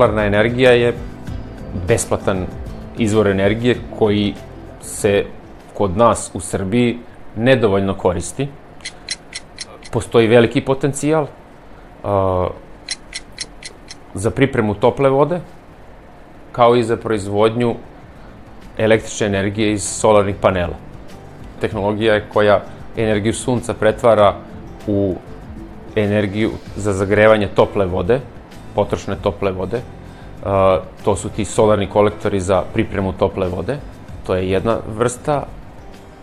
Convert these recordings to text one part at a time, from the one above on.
solarna energija je besplatan izvor energije koji se kod nas u Srbiji nedovoljno koristi. Postoji veliki potencijal uh, za pripremu tople vode, kao i za proizvodnju električne energije iz solarnih panela. Tehnologija je koja energiju sunca pretvara u energiju za zagrevanje tople vode, potrošne tople vode. Uh, to su ti solarni kolektori za pripremu tople vode. To je jedna vrsta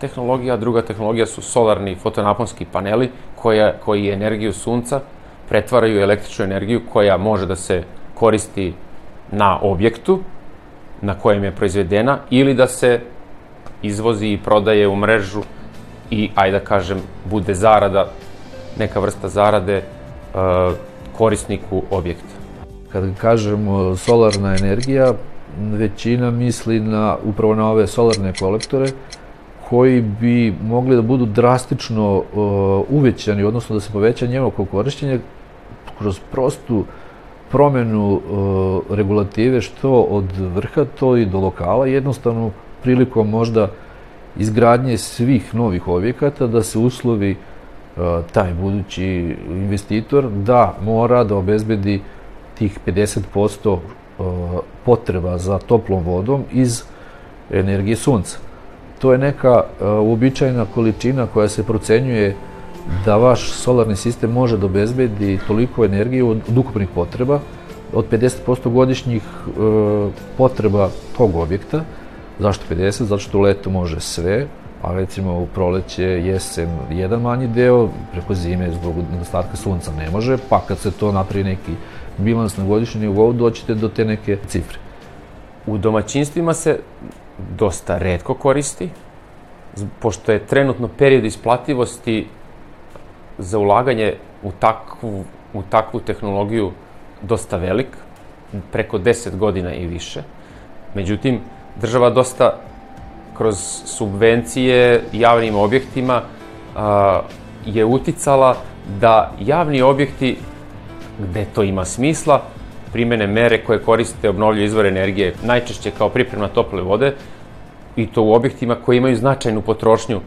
tehnologija, druga tehnologija su solarni fotonaponski paneli koja, koji energiju sunca pretvaraju u električnu energiju koja može da se koristi na objektu na kojem je proizvedena ili da se izvozi i prodaje u mrežu i, ajde da kažem, bude zarada, neka vrsta zarade uh, korisniku objekta. Kad kažemo solarna energija, većina misli na, upravo na ove solarne kolektore, koji bi mogli da budu drastično uh, uvećani, odnosno da se poveća njegovo korišćenje kroz prostu promenu uh, regulative što od vrha, to i do lokala, jednostavno prilikom možda izgradnje svih novih objekata da se uslovi uh, taj budući investitor da mora da obezbedi tih 50% uh, potreba za toplom vodom iz energije sunca. To je neka uh, uobičajena količina koja se procenjuje da vaš solarni sistem može da obezbedi toliko energije od, ukupnih potreba, od 50% godišnjih e, potreba tog objekta. Zašto 50? Zato što u leto može sve, a recimo u proleće, jesen, jedan manji deo, preko zime zbog nedostatka sunca ne može, pa kad se to napravi neki bilans na godišnjem nivou, doćete do te neke cifre. U domaćinstvima se dosta redko koristi, pošto je trenutno period isplativosti za ulaganje u takvu, u takvu tehnologiju dosta velik, preko 10 godina i više. Međutim, država dosta kroz subvencije javnim objektima a, je uticala da javni objekti, gde to ima smisla, primene mere koje koriste obnovljive izvore energije, najčešće kao priprema tople vode, i to u objektima koji imaju značajnu potrošnju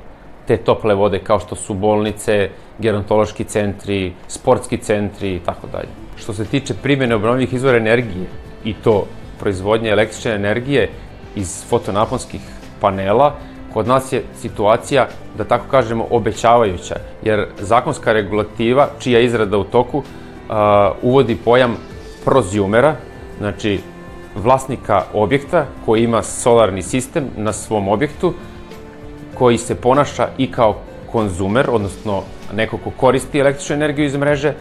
te tople vode kao što su bolnice, gerontološki centri, sportski centri i tako dalje. Što se tiče primjene obnovljivih izvora energije i to proizvodnje električne energije iz fotonaponskih panela, kod nas je situacija, da tako kažemo, obećavajuća, jer zakonska regulativa, čija izrada u toku, uvodi pojam prozjumera, znači vlasnika objekta koji ima solarni sistem na svom objektu, koji se ponaša i kao konzumer, odnosno neko ko koristi električnu energiju iz mreže,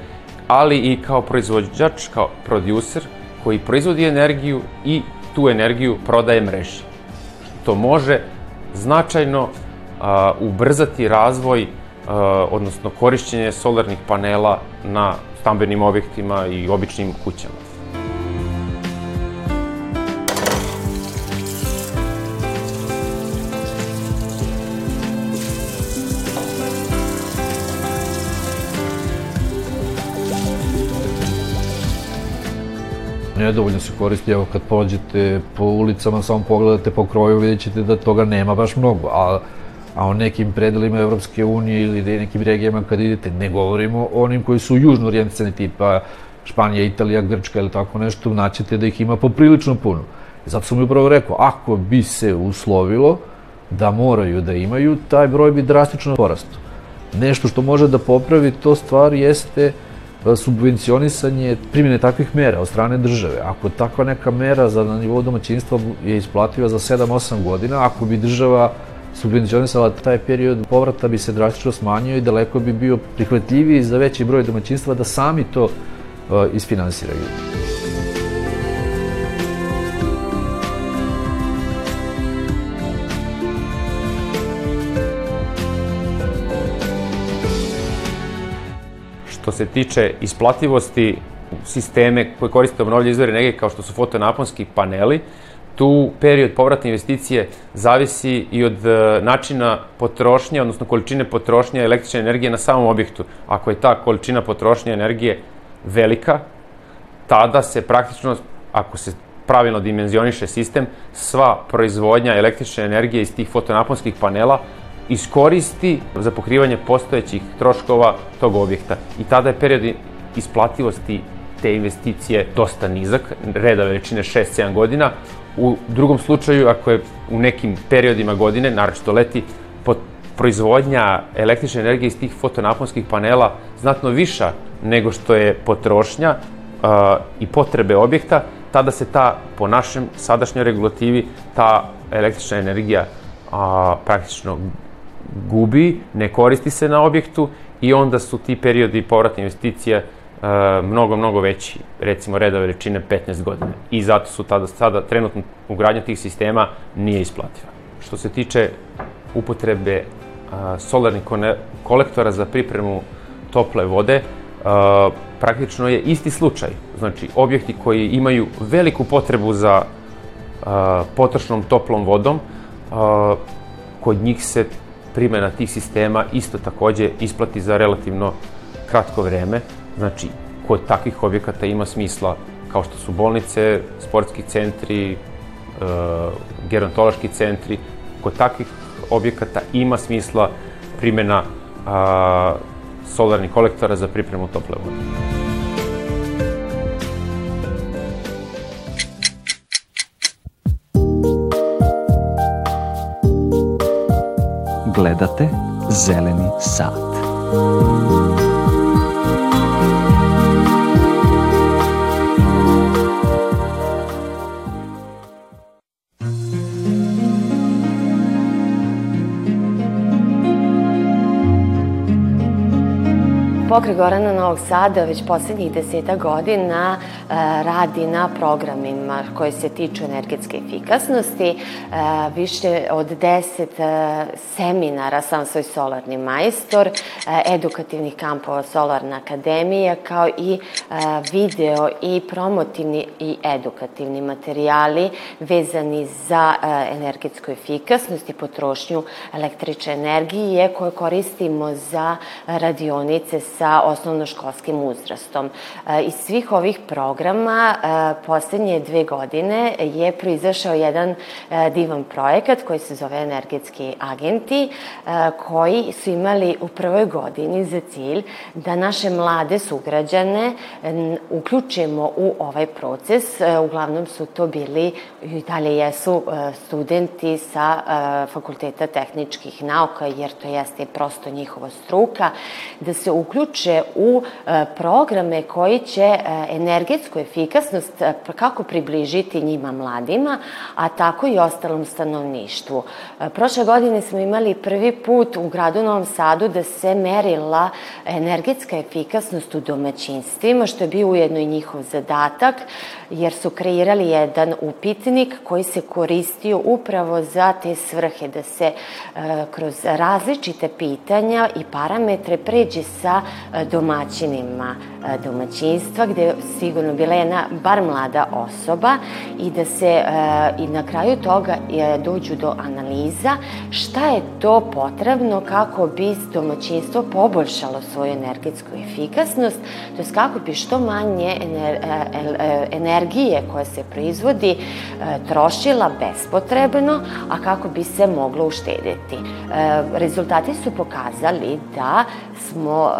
ali i kao proizvođač, kao producer, koji proizvodi energiju i tu energiju prodaje mreži. To može značajno a, ubrzati razvoj, a, odnosno korišćenje solarnih panela na stambenim objektima i običnim kućama. nedovoljno se koristi, evo kad pođete po ulicama, samo pogledate po kroju, vidjet ćete da toga nema baš mnogo, a, a o nekim predelima Evropske unije ili nekim regijama kad idete, ne govorimo o onim koji su južno orijentisani, tipa Španija, Italija, Grčka ili tako nešto, naćete da ih ima poprilično puno. Zato sam mi upravo rekao, ako bi se uslovilo da moraju da imaju, taj broj bi drastično porastao. Nešto što može da popravi to stvar jeste subvencionisanje primjene takvih mera od strane države. Ako takva neka mera za na nivou domaćinstva je isplativa za 7-8 godina, ako bi država subvencionisala taj period povrata bi se drastično smanjio i daleko bi bio prihvatljiviji za veći broj domaćinstva da sami to uh, isfinansiraju. Što se tiče isplativosti sisteme koje koriste obnovljive izvore energije kao što su fotonaponski paneli, tu period povratne investicije zavisi i od e, načina potrošnje, odnosno količine potrošnje električne energije na samom objektu. Ako je ta količina potrošnje energije velika, tada se praktično ako se pravilno dimenzioniše sistem, sva proizvodnja električne energije iz tih fotonaponskih panela iskoristi za pokrivanje postojećih troškova tog objekta. I tada je period isplativosti te investicije dosta nizak, reda veličine 6-7 godina. U drugom slučaju, ako je u nekim periodima godine, naročito leti, proizvodnja električne energije iz tih fotonaponskih panela znatno viša nego što je potrošnja i potrebe objekta, tada se ta, po našem sadašnjoj regulativi, ta električna energija praktično gubi, ne koristi se na objektu i onda su ti periodi povratne investicije a, mnogo, mnogo veći, recimo reda veličine 15 godina. I zato su tada, sada trenutno ugradnja tih sistema nije isplativa. Što se tiče upotrebe a, solarnih kolektora za pripremu tople vode, a, praktično je isti slučaj. Znači, objekti koji imaju veliku potrebu za potrošnom toplom vodom, kod njih se primjena tih sistema isto takođe isplati za relativno kratko vreme. Znači, kod takvih objekata ima smisla kao što su bolnice, sportski centri, e, gerontološki centri. Kod takvih objekata ima smisla primjena solarnih kolektora za pripremu tople vode. Gledate Zeleni sat. Pokret Gorana Novog Sada već poslednjih deseta godina e, radi na programima koji se tiču energetske efikasnosti. E, više od deset e, seminara sam svoj solarni majstor, edukativnih kampova Solarna akademija, kao i video i promotivni i edukativni materijali vezani za energetsku efikasnost i potrošnju električne energije koje koristimo za radionice sa osnovnoškolskim uzrastom. E, iz svih ovih programa e, poslednje dve godine je proizašao jedan e, divan projekat koji se zove Energetski agenti, koji su imali u prvoj godini za cilj da naše mlade sugrađane uključimo u ovaj proces. Uglavnom su to bili i dalje jesu studenti sa Fakulteta tehničkih nauka, jer to jeste prosto njihova struka, da se uključimo uključe u e, programe koji će e, energetsku efikasnost e, kako približiti njima mladima, a tako i ostalom stanovništvu. Prošle godine smo imali prvi put u gradu Novom Sadu da se merila energetska efikasnost u domaćinstvima, što je bio ujedno i njihov zadatak, jer su kreirali jedan upitnik koji se koristio upravo za te svrhe, da se kroz različite pitanja i parametre pređe sa domaćinima e, domaćinstva, gde sigurno bila jedna bar mlada osoba i da se e, i na kraju toga dođu do analiza šta je to potrebno kako bi domaćinstvo poboljšalo svoju energetsku efikasnost, to je kako bi što manje energije koja se proizvodi trošila bespotrebno, a kako bi se moglo uštediti. Rezultati su pokazali da smo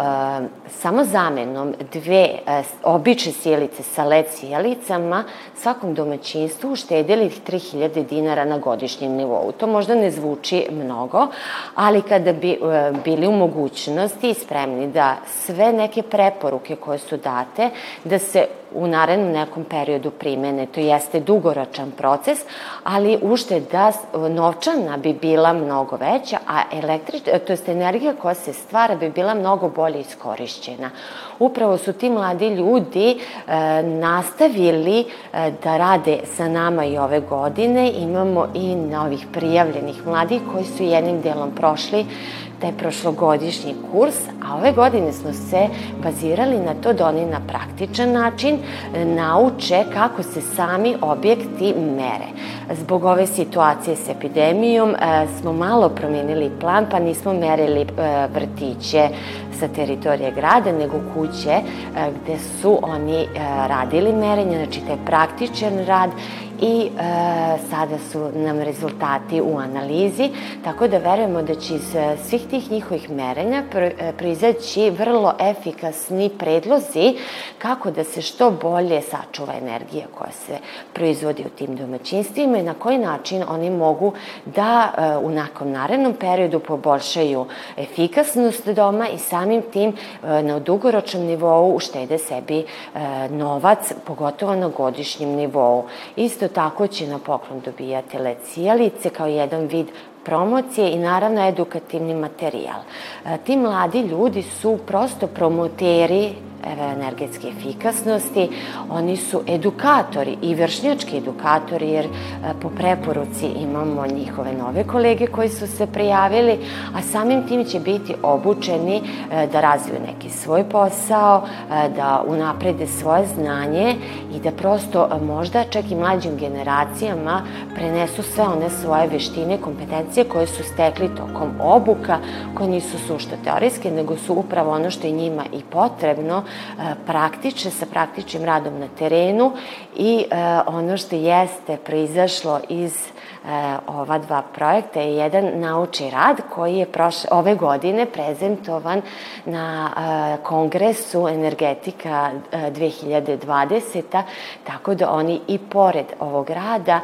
samo zamenom dve e, obične sjelice sa led sjelicama svakom domaćinstvu uštedili 3000 dinara na godišnjem nivou. To možda ne zvuči mnogo, ali kada bi e, bili u mogućnosti i spremni da sve neke preporuke koje su date, da se u narednom nekom periodu primene. To jeste dugoročan proces, ali ušteda novčana bi bila mnogo veća, a električ, to jest energija koja se stvara bi bila mnogo bolje iskorišćena. Upravo su ti mladi ljudi e, nastavili e, da rade sa nama i ove godine. Imamo i novih prijavljenih mladih koji su jednim delom prošli taj prošlogodišnji kurs, a ove godine smo se bazirali na to da oni na praktičan način nauče kako se sami objekti mere. Zbog ove situacije s epidemijom smo malo promenili plan, pa nismo merili vrtiće sa teritorije grada, nego kuće gde su oni radili merenje, znači taj praktičan rad i e, sada su nam rezultati u analizi, tako da verujemo da će iz e, svih tih njihovih merenja e, proizaći vrlo efikasni predlozi kako da se što bolje sačuva energija koja se proizvodi u tim domaćinstvima i na koji način oni mogu da e, u nakon narednom periodu poboljšaju efikasnost doma i samim tim e, na dugoročnom nivou uštede sebi e, novac, pogotovo na godišnjem nivou. Isto tako će na poklon dobijati led sijalice kao jedan vid promocije i naravno edukativni materijal. E, ti mladi ljudi su prosto promoteri energetske efikasnosti. Oni su edukatori i vršnjački edukatori jer e, po preporuci imamo njihove nove kolege koji su se prijavili, a samim tim će biti obučeni e, da razviju neki svoj posao, e, da unaprede svoje znanje i da prosto možda čak i mlađim generacijama prenesu sve one svoje veštine, kompetencije koje su stekli tokom obuka, koje nisu sušto teorijske, nego su upravo ono što je njima i potrebno E, praktične, sa praktičnim radom na terenu i e, ono što jeste proizašlo iz ova dva projekta je jedan naučni rad koji je prošle, ove godine prezentovan na kongresu Energetika 2020. Tako da oni i pored ovog rada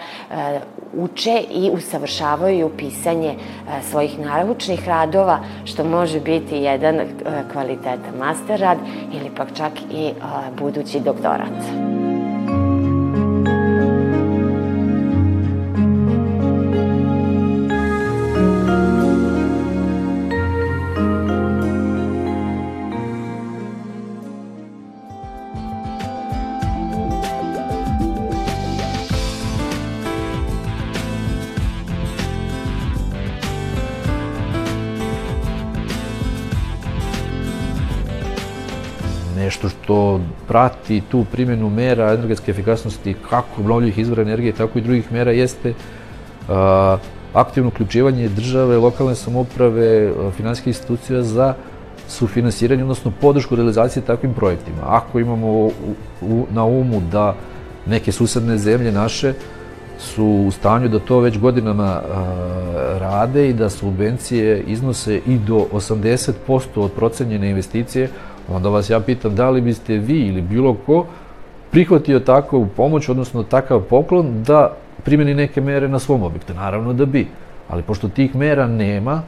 uče i usavršavaju pisanje svojih naučnih radova, što može biti jedan kvalitetan master rad ili pak čak i budući doktorat. Prati tu primjenu mera energetske efikasnosti kako obnovljivih izvora energije, tako i drugih mera jeste a, aktivno uključivanje države, lokalne samoprave, finansijske institucija za sufinansiranje, odnosno podršku realizacije takvim projektima. Ako imamo u, u, na umu da neke susedne zemlje naše su u stanju da to već godinama a, rade i da subvencije iznose i do 80% od procenjene investicije, onda vas ja pitam da li biste vi ili bilo ko prihvatio takvu pomoć, odnosno takav poklon da primeni neke mere na svom objektu. Naravno da bi, ali pošto tih mera nema,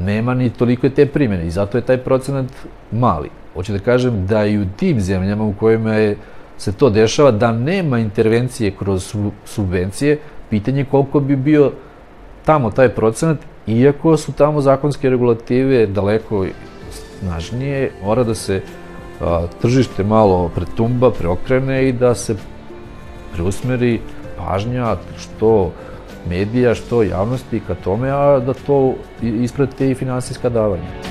nema ni toliko te primjene i zato je taj procenat mali. Hoću da kažem da i u tim zemljama u kojima je, se to dešava, da nema intervencije kroz subvencije, pitanje koliko bi bio tamo taj procenat, iako su tamo zakonske regulative daleko snažnije, mora da se a, tržište malo pretumba, preokrene i da se preusmeri pažnja što medija, što javnosti ka tome, a da to isprate i finansijska davanja.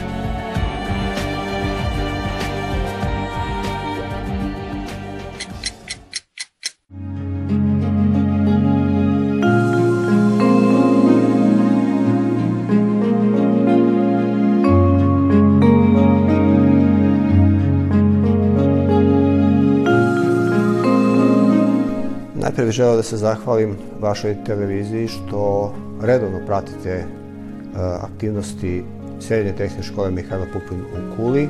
Bih želeo da se zahvalim vašoj televiziji što redovno pratite e, aktivnosti Srednje tehničke škole Mihajla Pupin u Kuli.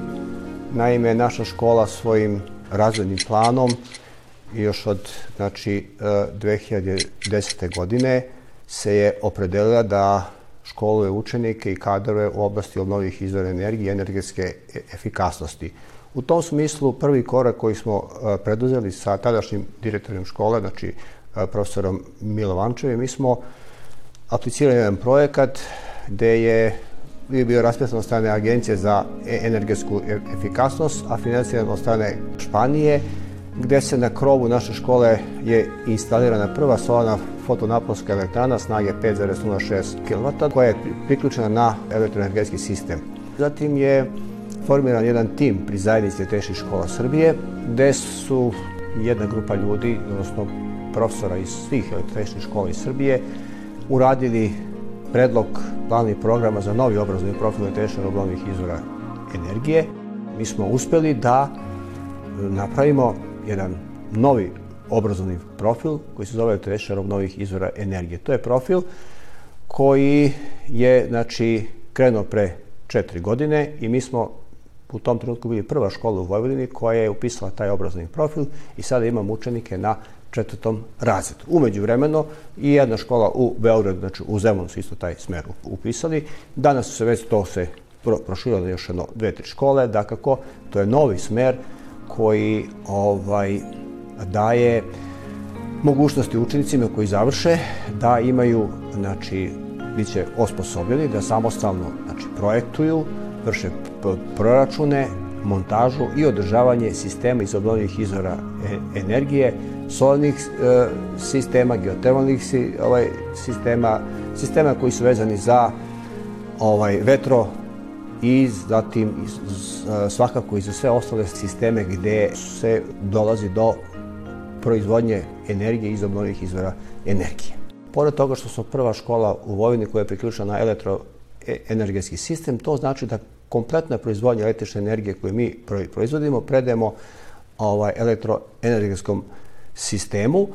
Naime, naša škola svojim razvojnim planom još od znači, 2010. E, godine se je opredelila da školuje učenike i kadrove u oblasti obnovljivih izvora energije i energetske e, efikasnosti. U tom smislu prvi korak koji smo e, preduzeli sa tadašnjim direktorom škole, znači e, profesorom Milovančevim, mi smo aplicirali jedan projekat gde je bio raspisan od strane Agencije za e, energetsku efikasnost, a financiran od strane Španije, gde se na krovu naše škole je instalirana prva solarna fotonaponska elektrana snage 5,06 kW koja je priključena na elektroenergetski sistem. Zatim je formiran jedan tim pri zajednici tehničkih škola Srbije, gde su jedna grupa ljudi, odnosno profesora iz svih tehničkih škola iz Srbije, uradili predlog plannih programa za novi obrazovni profil električnih obnovljivih izvora energije. Mi smo uspeli da napravimo jedan novi obrazovni profil koji se zove električnih obnovljivih izvora energije. To je profil koji je znači, krenuo pre četiri godine i mi smo u tom trenutku bili prva škola u Vojvodini koja je upisala taj obrazovni profil i sada imamo učenike na četvrtom razredu. Umeđu vremeno i jedna škola u Beogradu, znači u Zemunu su isto taj smer upisali. Danas su se već to se proširilo na još jedno, dve, tri škole, dakako, to je novi smer koji ovaj, daje mogućnosti učenicima koji završe da imaju, znači, bit će osposobljeni da samostalno znači, projektuju, vrše proračune, montažu i održavanje sistema iz obnovljivih izvora e energije, solarnih e, sistema, geotermalnih ovaj, sistema, sistema koji su vezani za ovaj vetro i zatim svakako i za sve ostale sisteme gde se dolazi do proizvodnje energije iz obnovljivih izvora energije. Pored toga što smo prva škola u Vojvodini koja je priključena na elektroenergetski sistem, to znači da kompletna proizvodnja električne energije koju mi proizvodimo predajemo ovaj, elektroenergetskom sistemu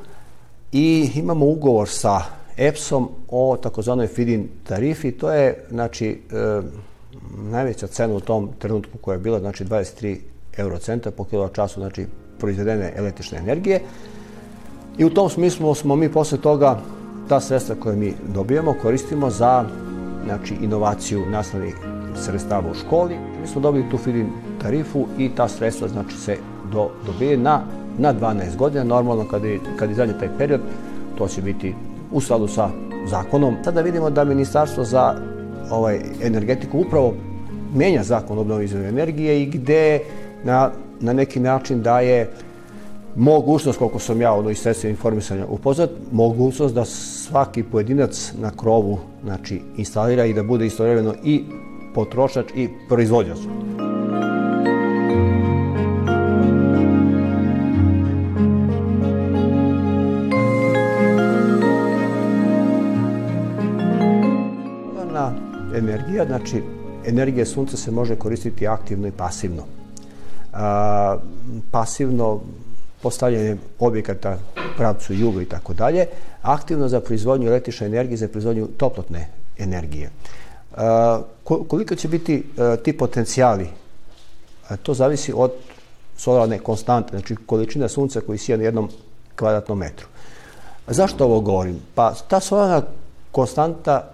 i imamo ugovor sa EPS-om o takozvanoj feed-in tarifi. To je znači, e, najveća cena u tom trenutku koja je bila znači 23 eurocenta po času znači, proizvedene električne energije. I u tom smislu smo mi posle toga ta sredstva koje mi dobijemo koristimo za znači, inovaciju nastavnih sredstava u školi. Mi smo dobili tu feed-in tarifu i ta sredstva znači, se do, dobije na, na 12 godina. Normalno kad, je, kad izađe taj period, to će biti u skladu sa zakonom. Sada vidimo da Ministarstvo za ovaj, energetiku upravo menja zakon o obnovljivoj energije i gde na, na neki način daje mogućnost, koliko sam ja ono iz sredstva informisanja upoznat, mogućnost da svaki pojedinac na krovu znači, instalira i da bude istovremeno i potrošač i proizvođač. energija, znači energija sunca se može koristiti aktivno i pasivno. A, pasivno postavljanje objekata pravcu juga i tako dalje, aktivno za proizvodnju električne energije, za proizvodnju toplotne energije. Koliko će biti a, ti potencijali? To zavisi od solarne konstante, znači količina sunca koji sija na jednom kvadratnom metru. Zašto ovo govorim? Pa ta solarna konstanta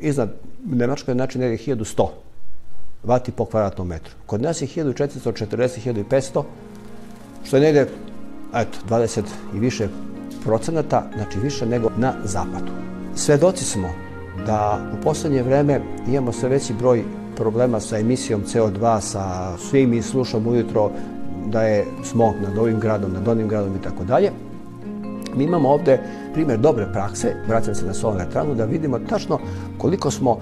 iznad Nemačkoj znači negdje 1100 vati po kvadratnom metru. Kod nas je 1440-1500, što je negdje eto, 20 i više procenata, znači više nego na zapadu. Svedoci smo da u poslednje vreme imamo sve veći broj problema sa emisijom CO2, sa svim mi slušamo ujutro da je smog nad ovim gradom, nad onim gradom i tako dalje. Mi imamo ovde primjer dobre prakse, vraćam se na solarnu elektranu, da vidimo tačno koliko smo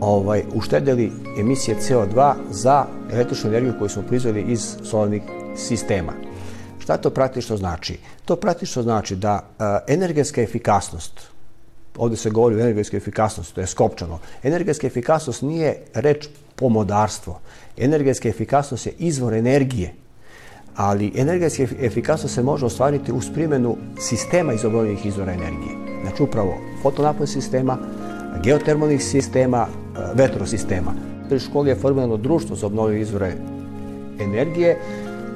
ovaj, uštedili emisije CO2 za električnu energiju koju smo proizveli iz solarnih sistema. Šta to praktično znači? To praktično znači da a, energetska efikasnost, ovde se govori o energetskoj efikasnosti, to je skopčano, energetska efikasnost nije reč pomodarstvo. Energetska efikasnost je izvor energije ali energetska efikasnost se može ostvariti uz primjenu sistema iz obnovljivih izvora energije. Znači upravo fotonapon sistema, geotermalnih sistema, e, vetrosistema. U školi je formirano društvo za obnovljive izvore energije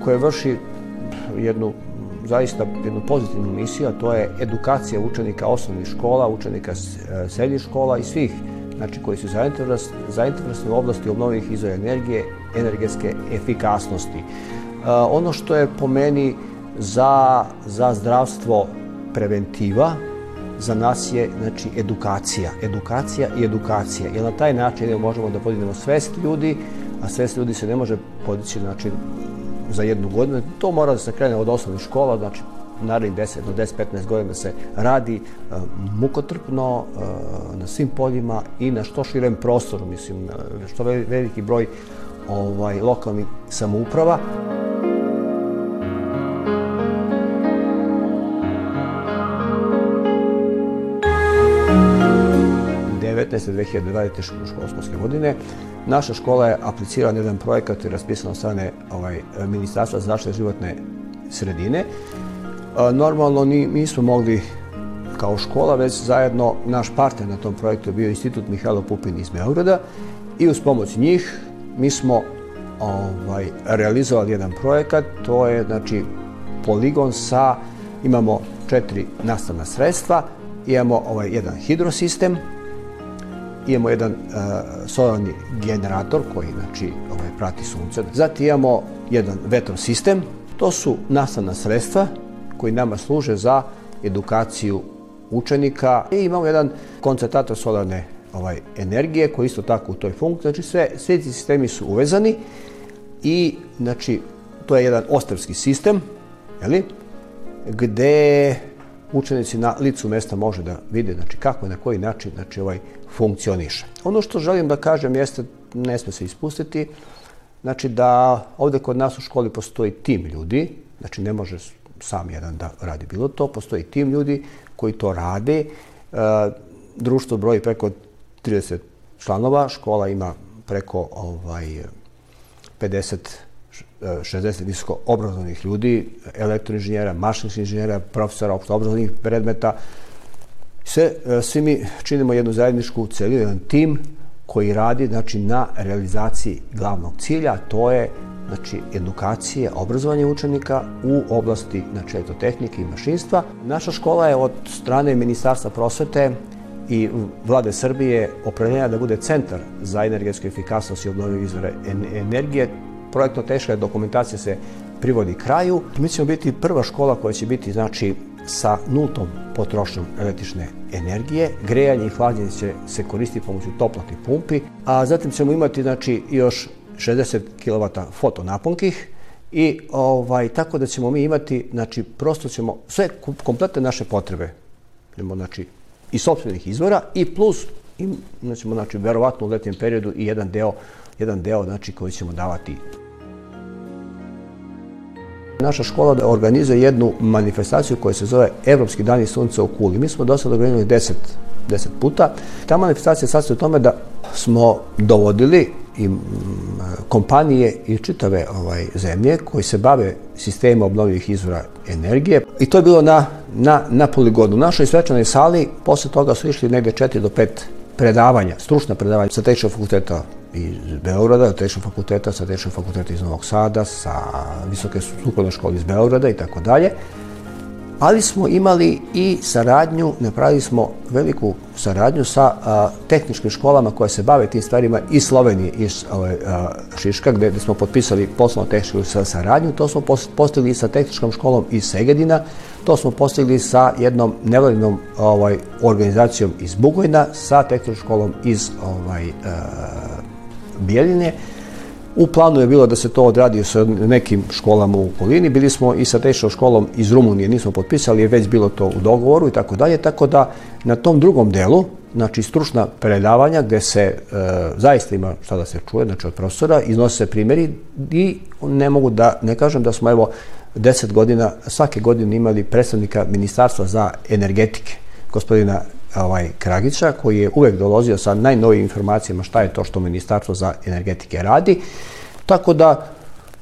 koje vrši jednu zaista jednu pozitivnu misiju, a to je edukacija učenika osnovnih škola, učenika e, srednjih škola i svih znači koji su zainteresovani u oblasti obnovljivih izvora energije, energetske efikasnosti. Ono što je po meni za, za zdravstvo preventiva, za nas je znači, edukacija. Edukacija i edukacija. Jer na taj način možemo da podignemo svest ljudi, a svest ljudi se ne može podići znači, za jednu godinu. To mora da se krene od osnovnih škola, znači narednih 10 do 10-15 godina se radi uh, mukotrpno uh, na svim poljima i na što širem prostoru, mislim, što veliki broj ovaj, lokalnih samouprava. 2019. 2020. školske godine. Naša škola je aplicirala na jedan projekat i raspisana od strane ovaj, Ministarstva za zaštite životne sredine. Normalno ni, nismo mogli kao škola, već zajedno naš partner na tom projektu je bio Institut Mihajlo Pupin iz Beograda i uz pomoć njih mi smo ovaj, realizovali jedan projekat, to je znači poligon sa, imamo četiri nastavna sredstva, imamo ovaj jedan hidrosistem, imamo jedan uh, solarni generator koji znači ovaj, prati sunce. Zatim imamo jedan vetrosistem. To su nastavna sredstva koji nama služe za edukaciju učenika i imamo jedan koncentrator solarne ovaj, energije koji isto tako u toj funkciji. Znači sve, sve ti sistemi su uvezani i znači to je jedan ostavski sistem, jeli, gde učenici na licu mesta može da vide znači kako i na koji način znači ovaj funkcioniše. Ono što želim da kažem jeste ne sme se ispustiti znači da ovde kod nas u školi postoji tim ljudi, znači ne može sam jedan da radi bilo to, postoji tim ljudi koji to rade. E, društvo broji preko 30 članova, škola ima preko ovaj 50 60 visoko obrazovnih ljudi, elektroinženjera, mašinskih inženjera, profesora opšto obrazovnih predmeta. Sve, e, svi mi činimo jednu zajedničku celinu, jedan tim koji radi znači, na realizaciji glavnog cilja, to je znači, edukacije, obrazovanje učenika u oblasti znači, eto, tehnike i mašinstva. Naša škola je od strane Ministarstva prosvete i vlade Srbije opredeljena da bude centar za energetsku efikasnost i obnovljive izvore energije projektno teška dokumentacija se privodi kraju. Mi ćemo biti prva škola koja će biti znači sa nultom potrošnjom električne energije. Grejanje i hlađenje će se koristiti pomoću toplotnih pumpi, a zatim ćemo imati znači još 60 kW fotonaponkih i ovaj tako da ćemo mi imati znači prosto ćemo sve kompletne naše potrebe imamo znači i sopstvenih izvora i plus i ćemo znači verovatno u letnjem periodu i jedan deo jedan deo znači koji ćemo davati Naša škola da organizuje jednu manifestaciju koja se zove Evropski dani sunca u Kuli. Mi smo do sada organizovali 10, 10 puta. Ta manifestacija sastoji u tome da smo dovodili i kompanije i čitave ovaj, zemlje koji se bave sistemom obnovljivih izvora energije. I to je bilo na, na, na poligonu. U našoj svečanoj sali posle toga su išli negde 4 do 5 predavanja, stručna predavanja sa tehničkog fakulteta iz Beograda, Tehničkog fakulteta, sa Tehničkog fakulteta iz Novog Sada, sa Visoke sukladne škole iz Beograda i tako dalje. Ali smo imali i saradnju, napravili smo veliku saradnju sa a, tehničkim školama koje se bave tim stvarima iz Slovenije, iz ove, a, Šiška, gde, gde smo potpisali poslovno tehničku sa saradnju. To smo postigli sa tehničkom školom iz Segedina, to smo postigli sa jednom nevladinom ovaj, organizacijom iz Bugojna, sa tehničkom školom iz ovaj, a, Bijeljine. U planu je bilo da se to odradi sa nekim školama u okolini. Bili smo i sa teškom školom iz Rumunije, nismo potpisali, je već bilo to u dogovoru i tako dalje. Tako da na tom drugom delu, znači stručna predavanja gde se e, zaista ima šta da se čuje, znači od profesora, iznose se primjeri i ne mogu da, ne kažem da smo evo 10 godina, svake godine imali predstavnika Ministarstva za energetike, gospodina ovaj, Kragića, koji je uvek dolazio sa najnovijim informacijama šta je to što Ministarstvo za energetike radi. Tako da,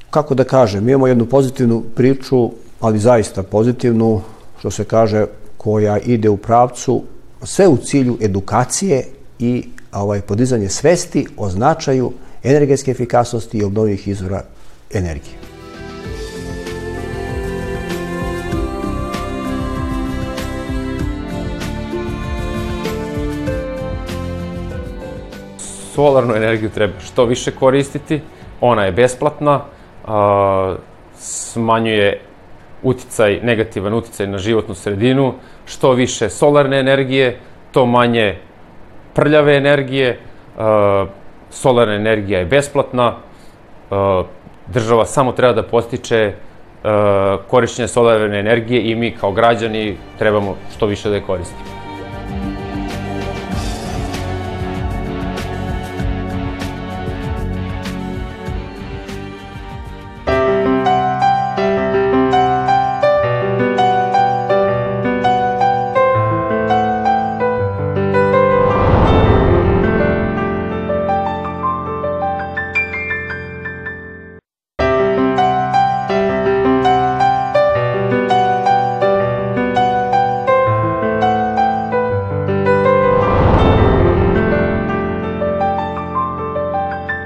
kako da kažem, imamo jednu pozitivnu priču, ali zaista pozitivnu, što se kaže, koja ide u pravcu sve u cilju edukacije i ovaj podizanje svesti o značaju energetske efikasnosti i obnovljivih izvora energije. Solarnu energiju treba što više koristiti, ona je besplatna, a, smanjuje uticaj, negativan uticaj na životnu sredinu, što više solarne energije, to manje prljave energije, a, solarna energija je besplatna, a, država samo treba da postiče korišćenje solarne energije i mi kao građani trebamo što više da je koristimo.